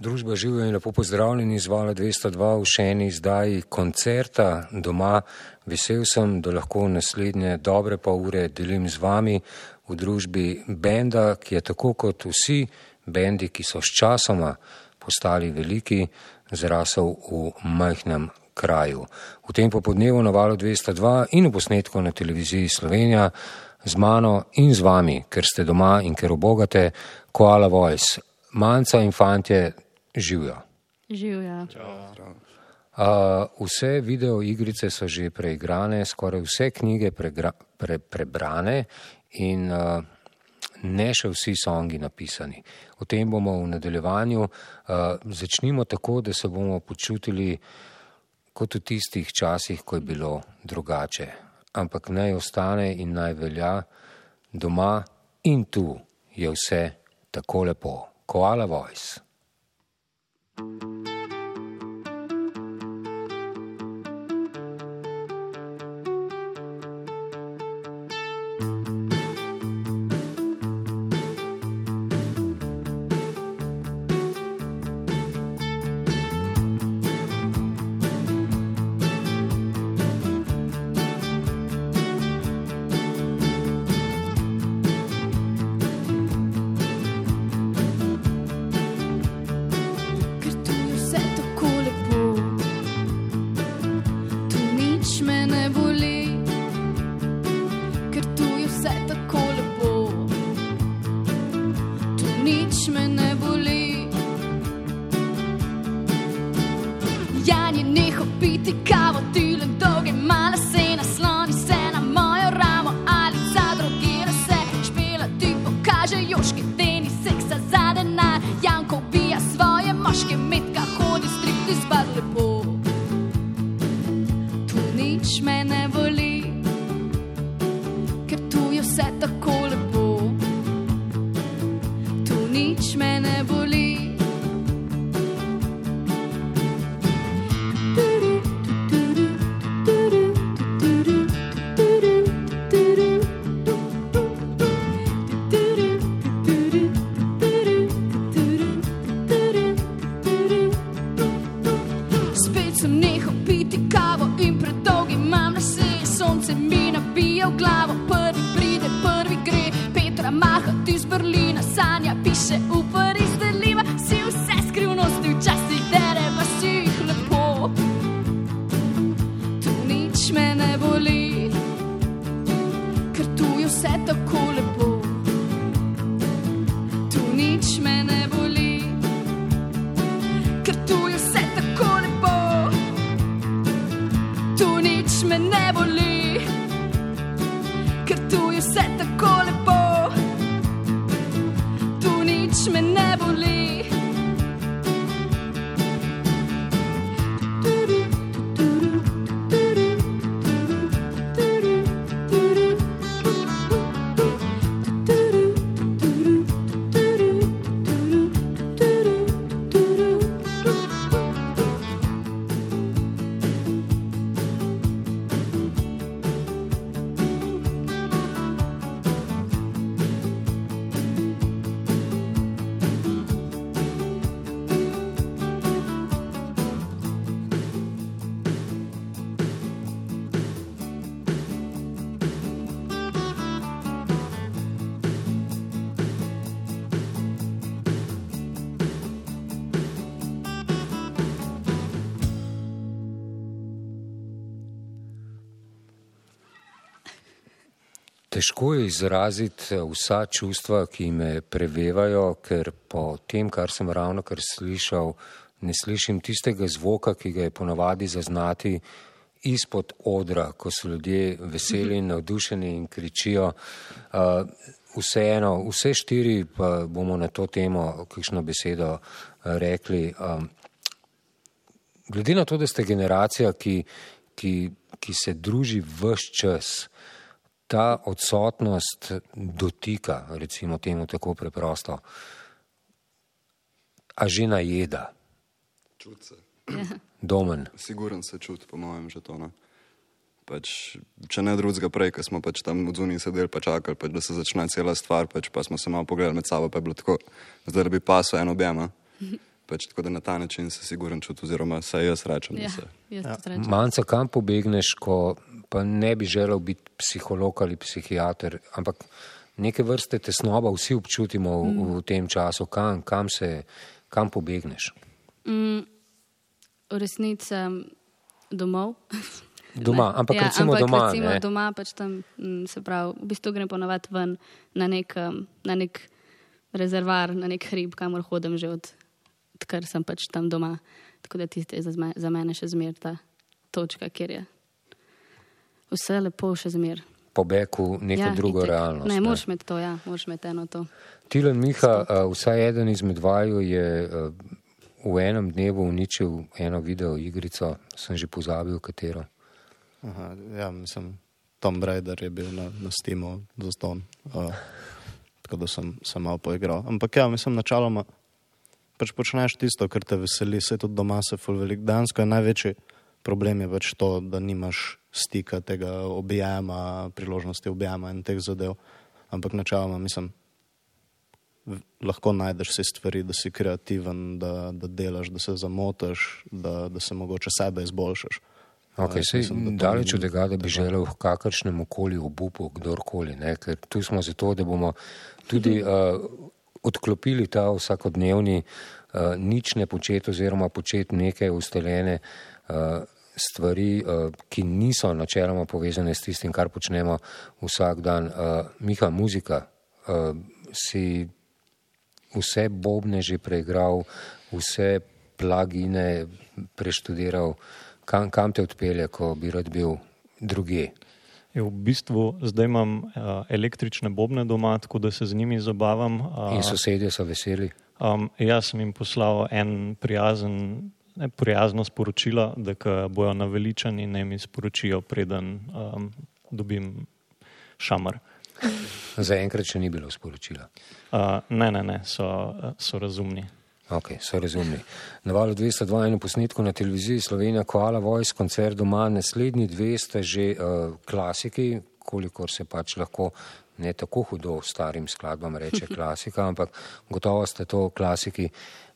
Družba živijo in lepo pozdravljeni z Vala 202 v še eni izdaji koncerta doma. Vesel sem, da lahko naslednje dobre pa ure delim z vami v družbi benda, ki je tako kot vsi bendi, ki so s časoma postali veliki, zrasel v majhnem kraju. V tem popodnevu na Valu 202 in v posnetku na televiziji Slovenija z mano in z vami, ker ste doma in ker obogate, Koala Voice. Manca in fantje živijo. Živijo. Uh, vse video igrice so že preigrane, skoraj vse knjige pregra, pre, prebrane in uh, ne še vsi songi napisani. O tem bomo v nadaljevanju. Uh, začnimo tako, da se bomo počutili kot v tistih časih, ko je bilo drugače ampak naj ostane in naj velja doma in tu je vse tako lepo. Koala voice. nič me ne boli, ker tu je vse tako lepo, tu nič me ne boli. Težko je izraziti eh, vsa čustva, ki me prevevajo, ker po tem, kar sem ravno kar slišal, ne slišim tistega zvoka, ki ga je ponavadi zaznati izpod odra, ko so ljudje veseli in navdušeni in kričijo. Uh, vseeno, vse štiri pa bomo na to temo kakšno besedo uh, rekli. Glede na to, da ste generacija, ki, ki, ki se druži vse čas, ta odsotnost dotika, recimo temu tako preprosto, a že najeda. Čut se. Domen. Siguren se čut, po mojem, že to. Ne? Pač, če ne drugega prej, ko smo pač tam zuniji sedeli pa čakali, pač, da se začne cela stvar, pač, pa smo se malo pogledali med sabo, pa je bilo tako, zdaj da bi pasel en objem. Pač tako da na ta način se siguren čuti, oziroma se jaz rečem, Ja, se. jaz Ja. Manjca, kam pobegneš, ko pa ne bi želel biti psiholog ali psihiater, ampak neke vrste tesnoba vsi občutimo v, v tem času, kam, kam, se, kam pobegneš. V resnici um, domov. Doma, ampak ja, recimo ampak doma. Recimo ne. doma pač tam, mm, se pravi, v bistvu grem ponovadi ven na nek, um, na nek rezervar, na nek hrib, kamor hodim že od, odkar sem pač tam doma. Tako da tiste je za, za mene še zmer ta točka, kjer je vse lepo še zmer. Pobeg v neko ja, drugo itak. realnost. Ne, moraš imeti to, ja, moraš imeti eno to. Tilen Miha, a, vsaj eden izmed vaju je a, v enem dnevu uničil eno video igrico, sem že pozabil katero. Aha, ja, mislim, Tom Raider je bil na, na Steamu za ston. Uh, tako da sem, sem malo poigral. Ampak ja, mislim, načeloma pač počneš tisto, kar te veseli, se tudi doma se ful veliko. Dejansko je največji problem je pač to, da nimaš stika tega objema, priložnosti objema in teh zadev. Ampak načeloma mislim, lahko najdeš vse stvari, da si kreativen, da, da delaš, da se zamotaš, da, da se mogoče sebe izboljšaš. Okay, sej, mislim, da daleč od tega, da bi želel v kakršnem okolju obupu kdorkoli, ne? ker tu smo zato, da bomo tudi uh, odklopili ta vsakodnevni uh, nič ne početi oziroma početi neke ustaljene uh, stvari, uh, ki niso načeloma povezane s tistim, kar počnemo vsak dan. Uh, Miha, muzika, uh, si vse bobne že preigral, vse plagine preštudiral, kam, kam te odpelje, ko bi rad bil druge. Je v bistvu zdaj imam uh, električne bobne doma, tako da se z njimi zabavam. Uh, In sosedje so veseli. um, jaz sem jim poslal en prijazen, prijazno sporočilo, da bojo naveličani, naj mi sporočijo, preden um, dobim šamar. Zaenkrat še ni bilo sporočila. Uh, ne, ne, ne, so, so razumni. Ok, so razumni. Na valu 202 in v posnetku na televiziji Slovenija Koala Voice koncert doma, naslednji dve ste že uh, klasiki, kolikor se pač lahko ne tako hudo starim skladbam reče klasika, ampak gotovo ste to klasiki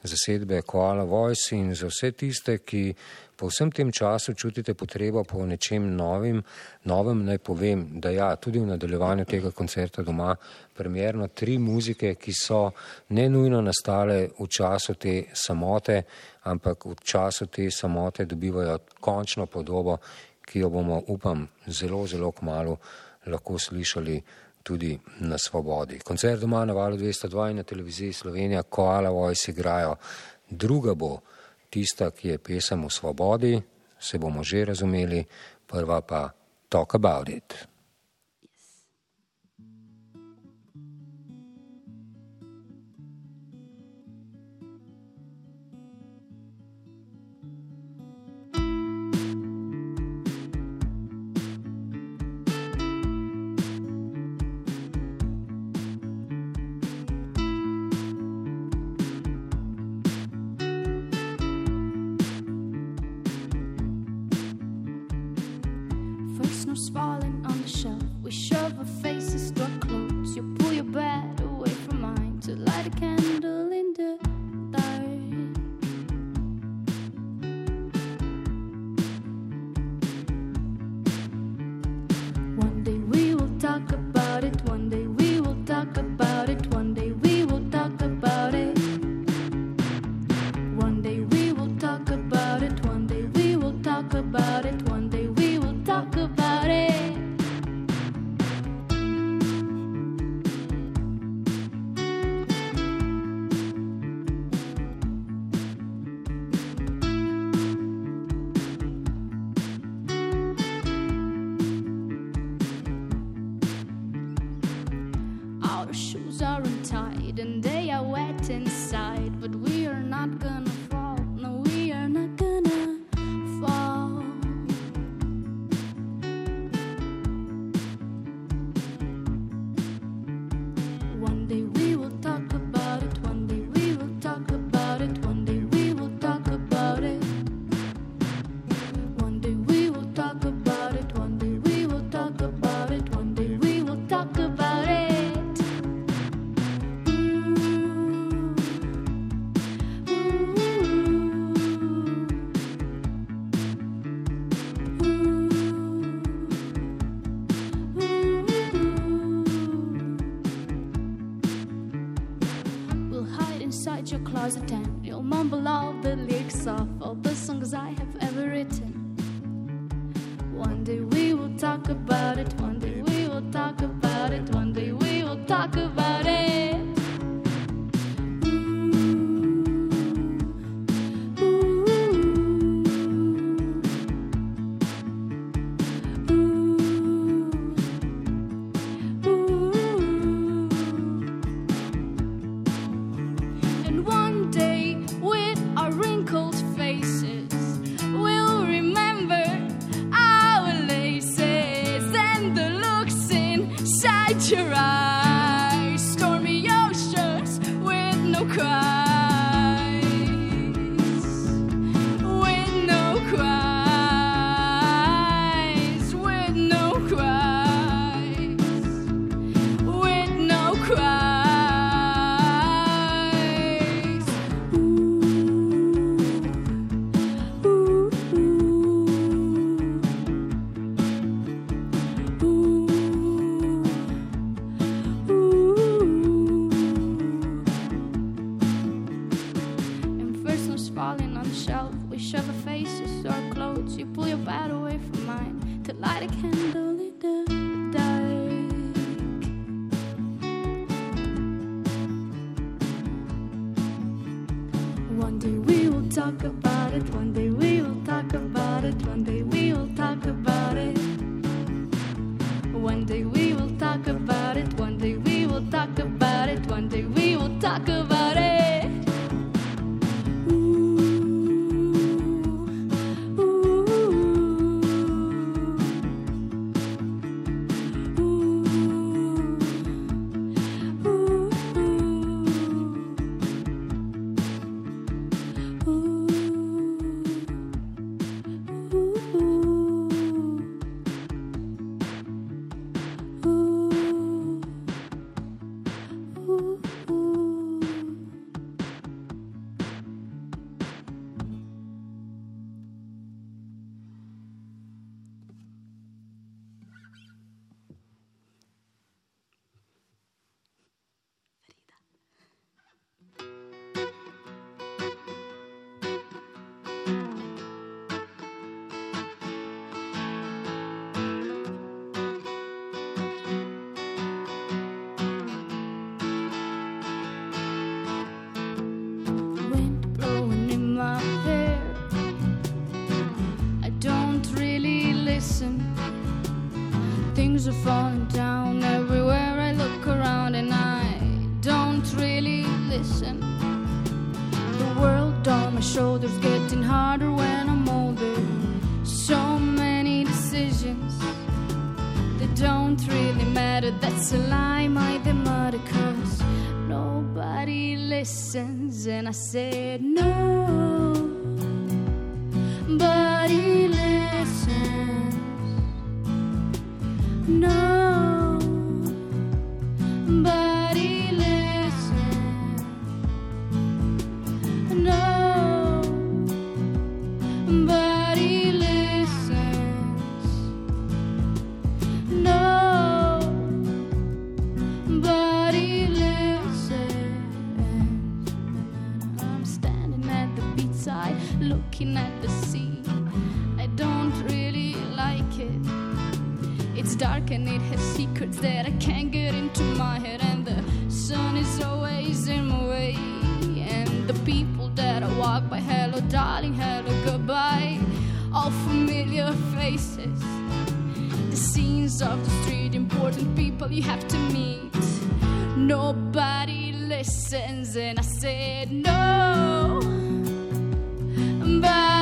zasedbe Koala Voice in za vse tiste, ki po vsem tem času čutite potrebo po nečem novim, novem naj povem, da ja, tudi v nadaljevanju tega koncerta doma premjerno tri muzike, ki so ne nujno nastale v času te samote, ampak v času te samote dobivajo končno podobo, ki jo bomo, upam, zelo, zelo kmalo lahko slišali tudi na svobodi. Koncert doma na valu 202 in na televiziji Slovenija, Koala Voice igrajo. Druga bo tista, ki je pesem o svobodi, se bomo že razumeli, prva pa Talk About It. Pretend you'll mumble all the lyrics of all the songs I have ever written. One day we will talk about it. One day we will talk about it. One day we will talk about it. My shoulders getting harder when I'm older. So many decisions that don't really matter. That's a lie, my demotic, cause nobody listens. And I said, No, but he listens. Looking at the sea. I don't really like it. It's dark and it has secrets that I can't get into my head, and the sun is always in my way. And the people that I walk by, hello, darling, hello, goodbye. All familiar faces the scenes of the street, important people you have to meet. Nobody listens, and I said no back.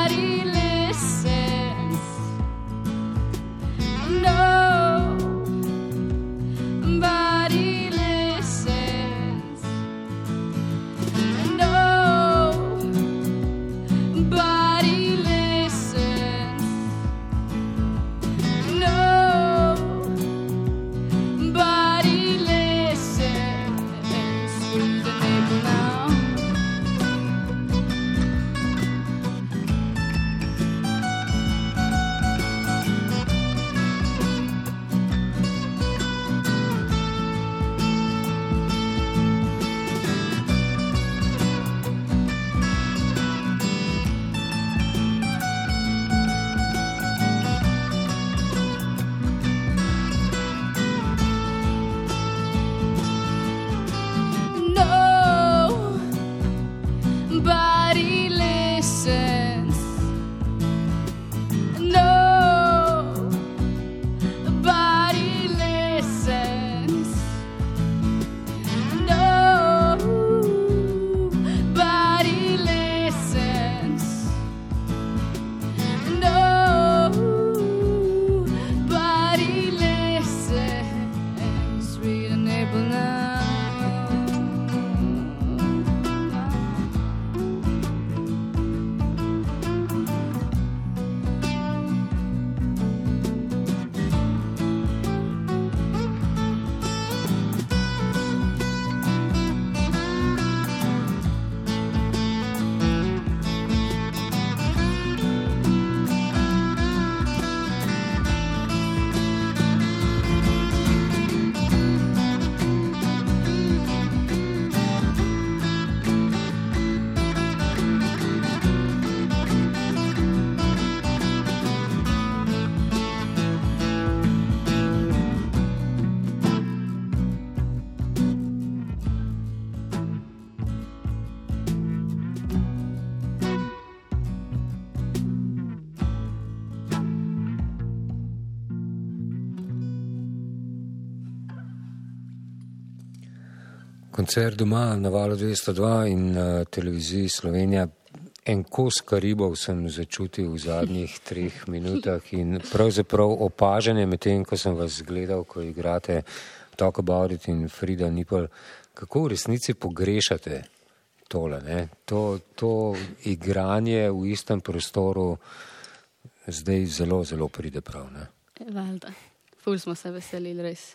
Koncert doma na valu 202 in na televiziji Slovenija. En kos karibov sem začutil v zadnjih treh minutah in pravzaprav opažanje med tem, ko sem vas gledal, ko igrate Talk About It in Frida Nipel, kako v resnici pogrešate tole, ne? To, to igranje v istem prostoru zdaj zelo, zelo pride prav. Ne? Valjda. Ful smo se veselili, res.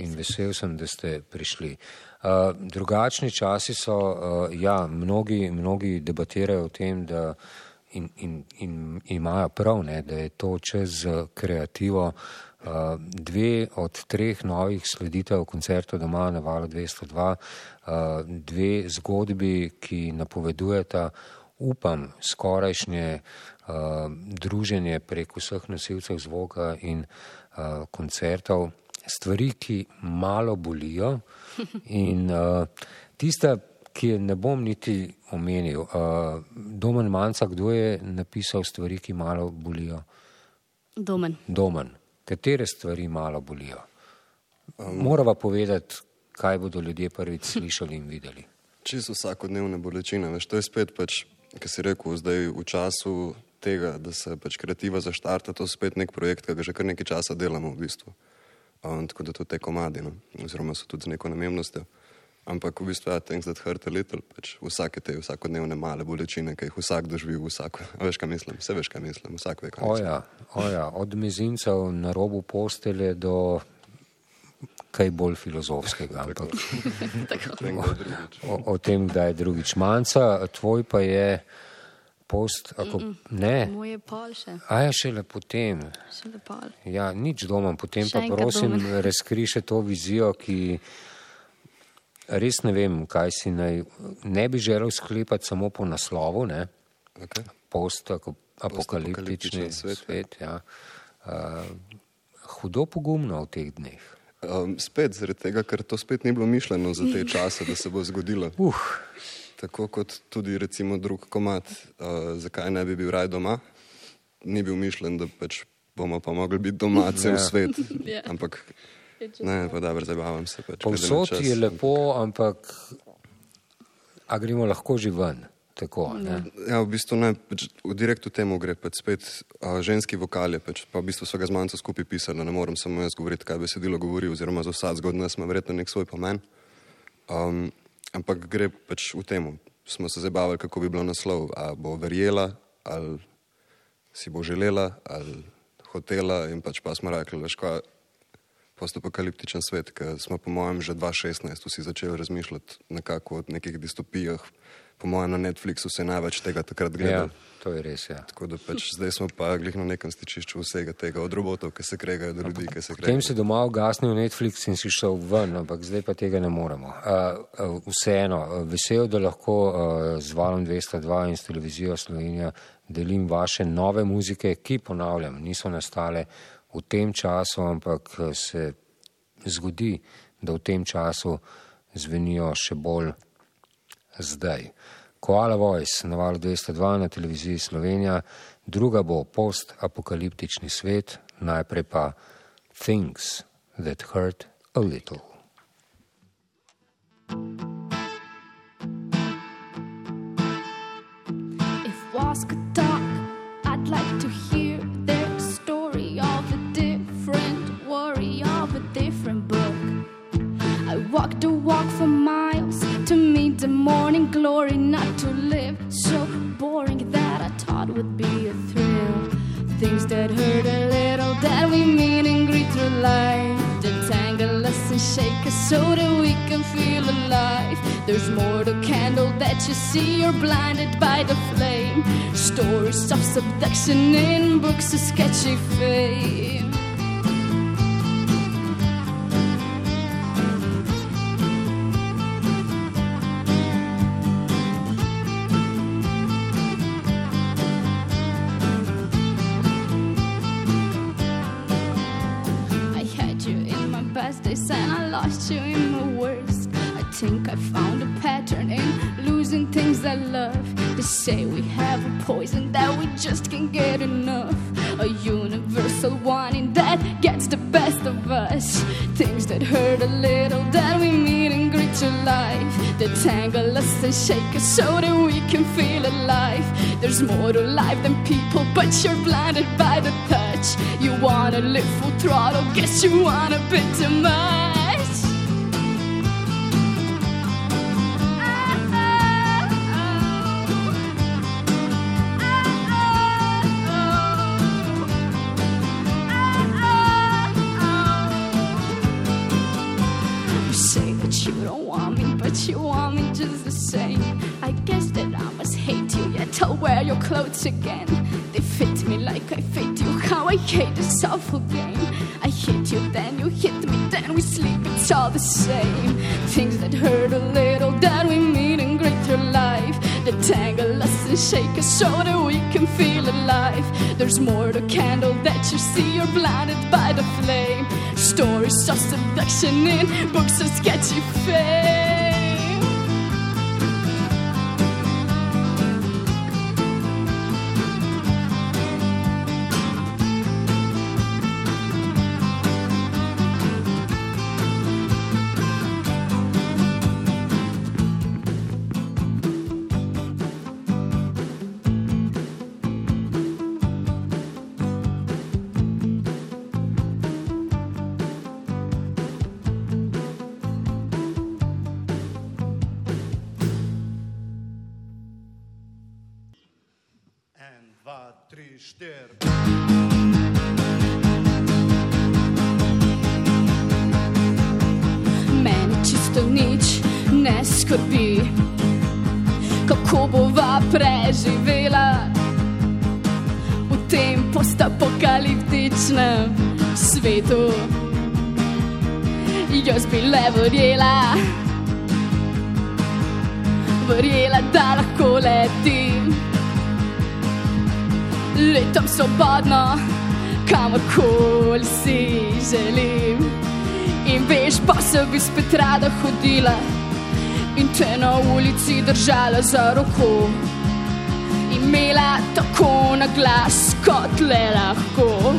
In vesel sem, da ste prišli. Uh, drugačni časi so, uh, ja, mnogi, mnogi debatirajo o tem, da in, in, in imajo prav, ne, da je to čez kreativo. Uh, dve od treh novih sleditev koncertov doma na valu 202, uh, dve zgodbi, ki napovedujeta, upam, skorajšnje uh, druženje prek vseh nosilcev zvoka in uh, koncertov stvari, ki malo bolijo. In uh, tista, ki je ne bom niti omenil, uh, Domen Manca, kdo je napisal stvari, ki malo bolijo? Domen. Domen. Katere stvari malo bolijo? Morava povedati, kaj bodo ljudje prvič slišali in videli. Čisto vsakodnevne bolečine. Veš, to je spet, pač, ki si rekel, zdaj v času tega, da se pač kreativa zaštarta, to je spet nek projekt, ki ga že kar nekaj časa delamo v bistvu. Um, tako da to te komadi, no? oziroma so tudi z neko namembnostjo. Ampak v bistvu, ja, things that hurt a little, pač vsake te vsakodnevne male bolečine, ki jih vsak doživi, vsak, a veš, kaj mislim, vse veš, kaj mislim, vsak ve, kaj mislim. Oja, oja, od mizincev na robu postelje do kaj bolj filozofskega. Ampak, Nekdo drugič. o, o tem, kdaj je drugič manjca, tvoj pa je post, ako Mm, ne. Moj je pol še. A je šele potem. Še le pol. Ja, nič doma, potem Še pa prosim, Domen. razkri še to vizijo, ki res ne vem, kaj si naj. Ne bi želel sklepati samo po naslovu, ne? Okay. post apokaliptični Postapokaliptičen svet. svet, svet ja. uh, hudo pogumno v teh dneh. Um, spet zaradi tega, ker to spet ni bilo mišljeno za te čase, da se bo zgodilo. Uh, Tako kot tudi recimo drug komat, uh, zakaj ne bi bil raj doma, ni bil mišljen, da pač bomo pa mogli biti doma cel Ja. svet. Ja. Ampak ne, pa dobro, zabavam se. Pač, povsod kadar je čas. lepo, ampak a gremo lahko že ven. Tako, ne? Ja, v bistvu ne, pač, v direktu temu gre pač spet a, ženski vokal, je pač, pa v bistvu vsega z manjco skupaj pisali, ne morem samo jaz govoriti, kaj besedilo govori, oziroma za vsak zgodb nas ima verjetno nek svoj pomen. Um, ampak gre pač v temu. Smo se zabavali, kako bi bilo naslov, a bo verjela, ali si bo želela, ali hotela in pač pa smo rekli, veš kaj, postapokaliptičen svet, ker smo po mojem že 2016 vsi začeli razmišljati nekako o nekih distopijah. Po mojem na Netflixu se največ tega takrat Ja, gledalo. to je res. Ja. Tako da pač zdaj smo pa glih na nekem stičišču vsega tega, od robotov, ki se kregajo, do ljudi, ki se Potem kregajo. si doma ugasnil Netflix in si šel ven, ampak zdaj pa tega ne moremo. Uh, vseeno, vesel, da lahko uh, z valom 202 in s televizijo Slovenija delim vaše nove muzike, ki ponavljam, niso nastale v tem času, ampak se zgodi, da v tem času zvenijo še bolj zdaj. Koala Voice na valu 202 na televiziji Slovenija, druga bo post-apokaliptični svet, najprej pa Things that hurt a little. Would be a thrill. Things that hurt a little, that we meet and greet through life, that tangle us and shake us so that we can feel alive. There's more to candle that you see, you're blinded by the flame. Stories of subduction in books of sketchy fame. And I lost you in my worst. I think I found a pattern in losing things I love. They say we have a poison that we just can't get enough. A universal wanting that gets the best of us. Things that hurt a little that we meet and greet greater life that tangle us and shake us so that we can feel alive. There's more to life than people, but you're blinded by the touch. You wanna live full throttle, guess you want a bit too much. That you don't want me, but you want me just the same. I guess that I must hate you, yet I'll wear your clothes again. They fit me like I fit you, how I hate this awful game. I hit you, then you hit me, then we sleep, it's all the same. Things that hurt a little, that we mean in greater life. Tangle us and shake us so that we can feel alive. There's more to candle that you see, you're blinded by the flame. Stories of seduction in books of sketchy fame. Tri, štiri. Meni čisto nič ne skrbi, kako bova preživela v tem postapokaliptičnem svetu. Jaz bi le verjela, verjela, da lahko letim. Letam svobodno, kamorkoli si želim. In veš, pa se bi spet rada hodila in te na ulici držala za roko. Imela tako na glas, kot le lahko.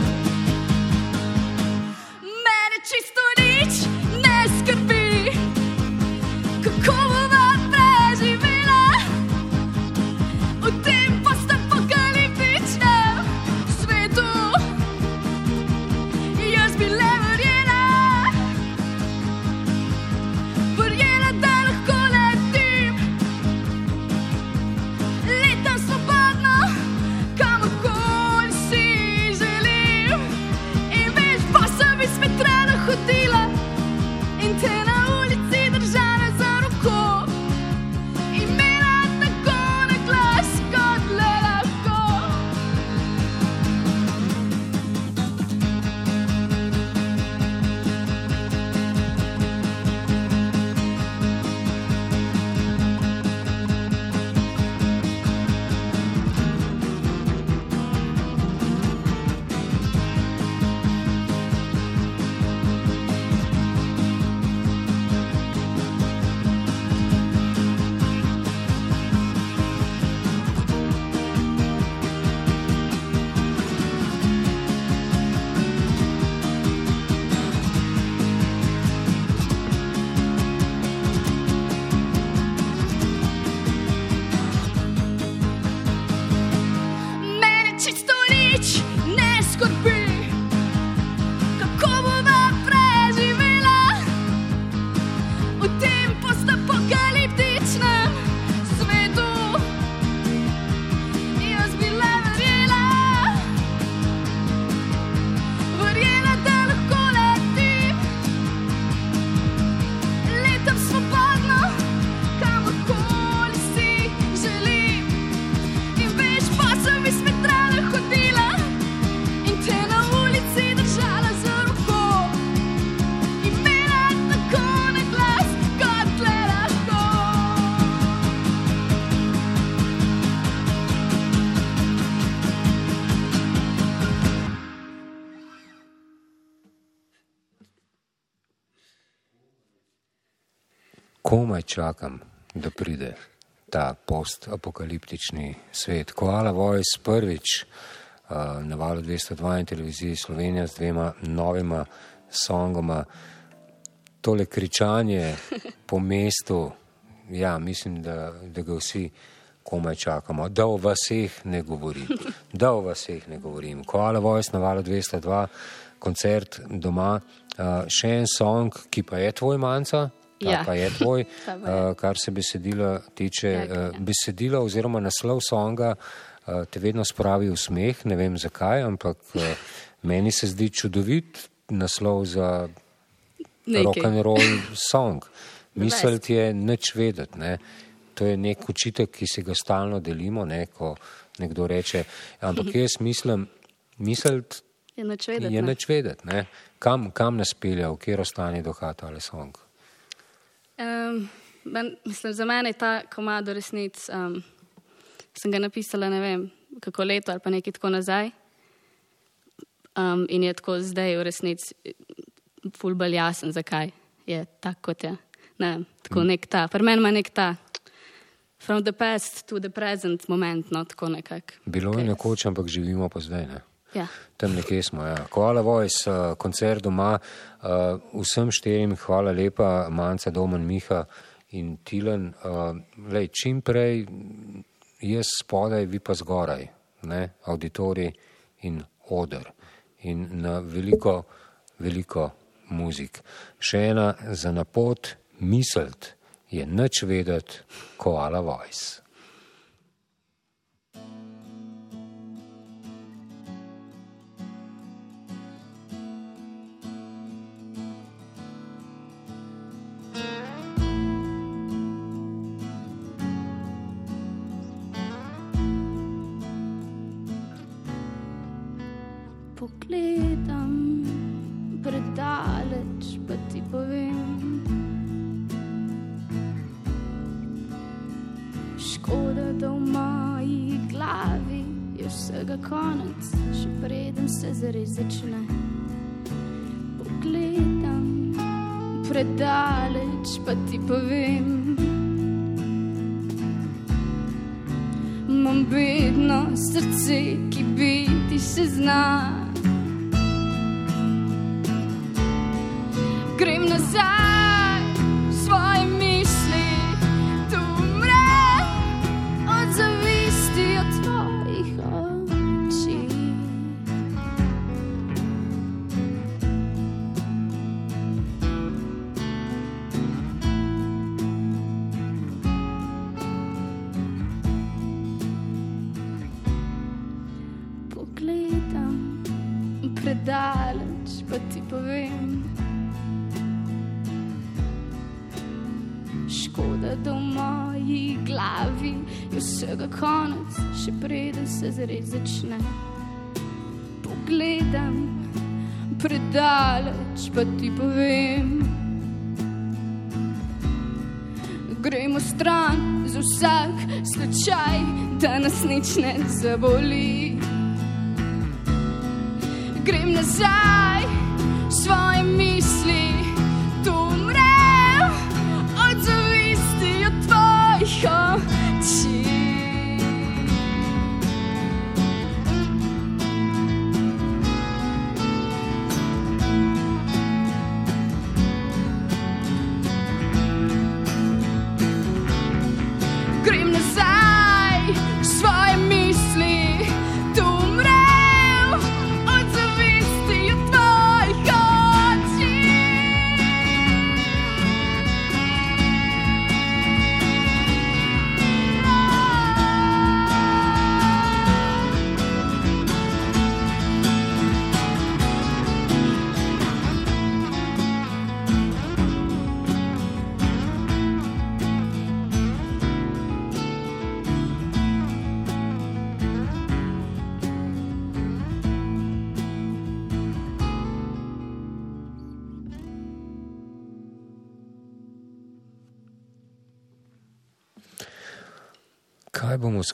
Komaj čakam, da pride ta postapokaliptični svet. Koala Voice prvič uh, na valu 202 in televiziji Slovenija z dvema novima songoma. tole kričanje po mestu, ja, mislim, da, da ga vsi komaj čakamo. Da o vaseh ne govorim. Da o vaseh ne govorim. Koala Voice na valu 202, koncert doma. Uh, še en song, ki pa je tvoj manca. Ta Ja. pa je tvoj, Ta pa je. uh, kar se besedila tiče. Ja, Uh, ja. besedilo oziroma naslov songa uh, te vedno spravi v smeh, ne vem zakaj, ampak uh, meni se zdi čudovit naslov za Nekaj. rock and roll song. Misliti je nič vedeti. Ne? To je nek učitek, ki si ga stalno delimo, ne? ko nekdo reče. Ampak jaz mislim, misliti Je noč vedeti. je ne. nič vedeti. Ne? Kam, kam nas pelje, v kjer ostane duha tale song. Um, men, mislim, za mene je ta komad v resnici. Um, sem ga napisala, ne vem, kako leto ali pa nekaj tako nazaj. Um, in je tako zdaj v resnici ful bolj jasen, zakaj je tako, kot je. Ne, tako nek ta, pri meni ima nek ta. From the past to the present moment, no tako nekako. Bilo je nekoč, ampak živimo pa zdaj. Ne? Ja. Tam nekje smo. Ja. Koala Voice, uh, koncert doma. Uh, vsem štirim hvala lepa, Manca, Domen, Miha in Tilen. Uh, lej, čim prej jaz spodaj, vi pa zgoraj, ne? auditorij in odr. In na veliko, veliko muzik. Še ena za napot, miselt je nič vedeti, Koala Voice. Konec, še preden se zares začne. Pogledam predaleč, pa ti povem. Imam bedno srce, ki biti se zna. Predaleč, pa ti povem. Škoda, da v moji glavi je vsega konec, še preden se zares začne. Pogledam predaleč, pa ti povem. Gremo stran za vsak slučaj, da nas nič ne zaboli. Grem nazaj v svoje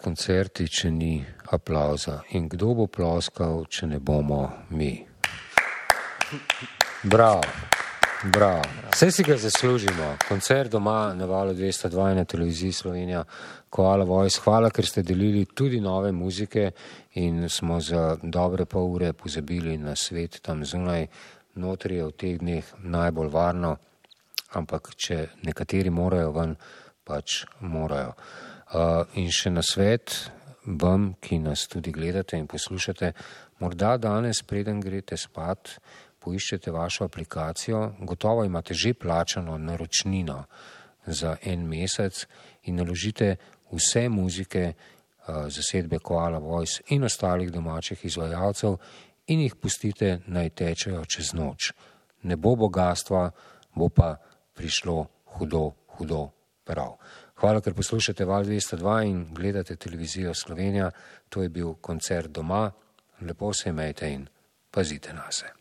koncerti, če ni aplauza? In kdo bo ploskal, če ne bomo mi? Bravo, bravo. Vse si ga zaslužimo. Koncert doma na valu 202 na televiziji Slovenija, Koala Voice. Hvala, ker ste delili tudi nove muzike in smo za dobre pol ure pozabili na svet tam zunaj. Notri je v teh dneh najbolj varno. ampak če nekateri morajo ven, pač morajo. Uh, in še na svet vam, ki nas tudi gledate in poslušate, morda danes, preden greste spat, poiščete vašo aplikacijo, gotovo imate že plačano naročnino za en mesec in naložite vse muzike uh, zasedbe Koala Voice in ostalih domačih izvajalcev in jih pustite naj tečejo čez noč. Ne bo bogatstva, bo pa prišlo hudo, hudo prav. Hvala, ker poslušate Val 202 in gledate televizijo Slovenija. To je bil koncert doma. Lepo se imejte in pazite na se.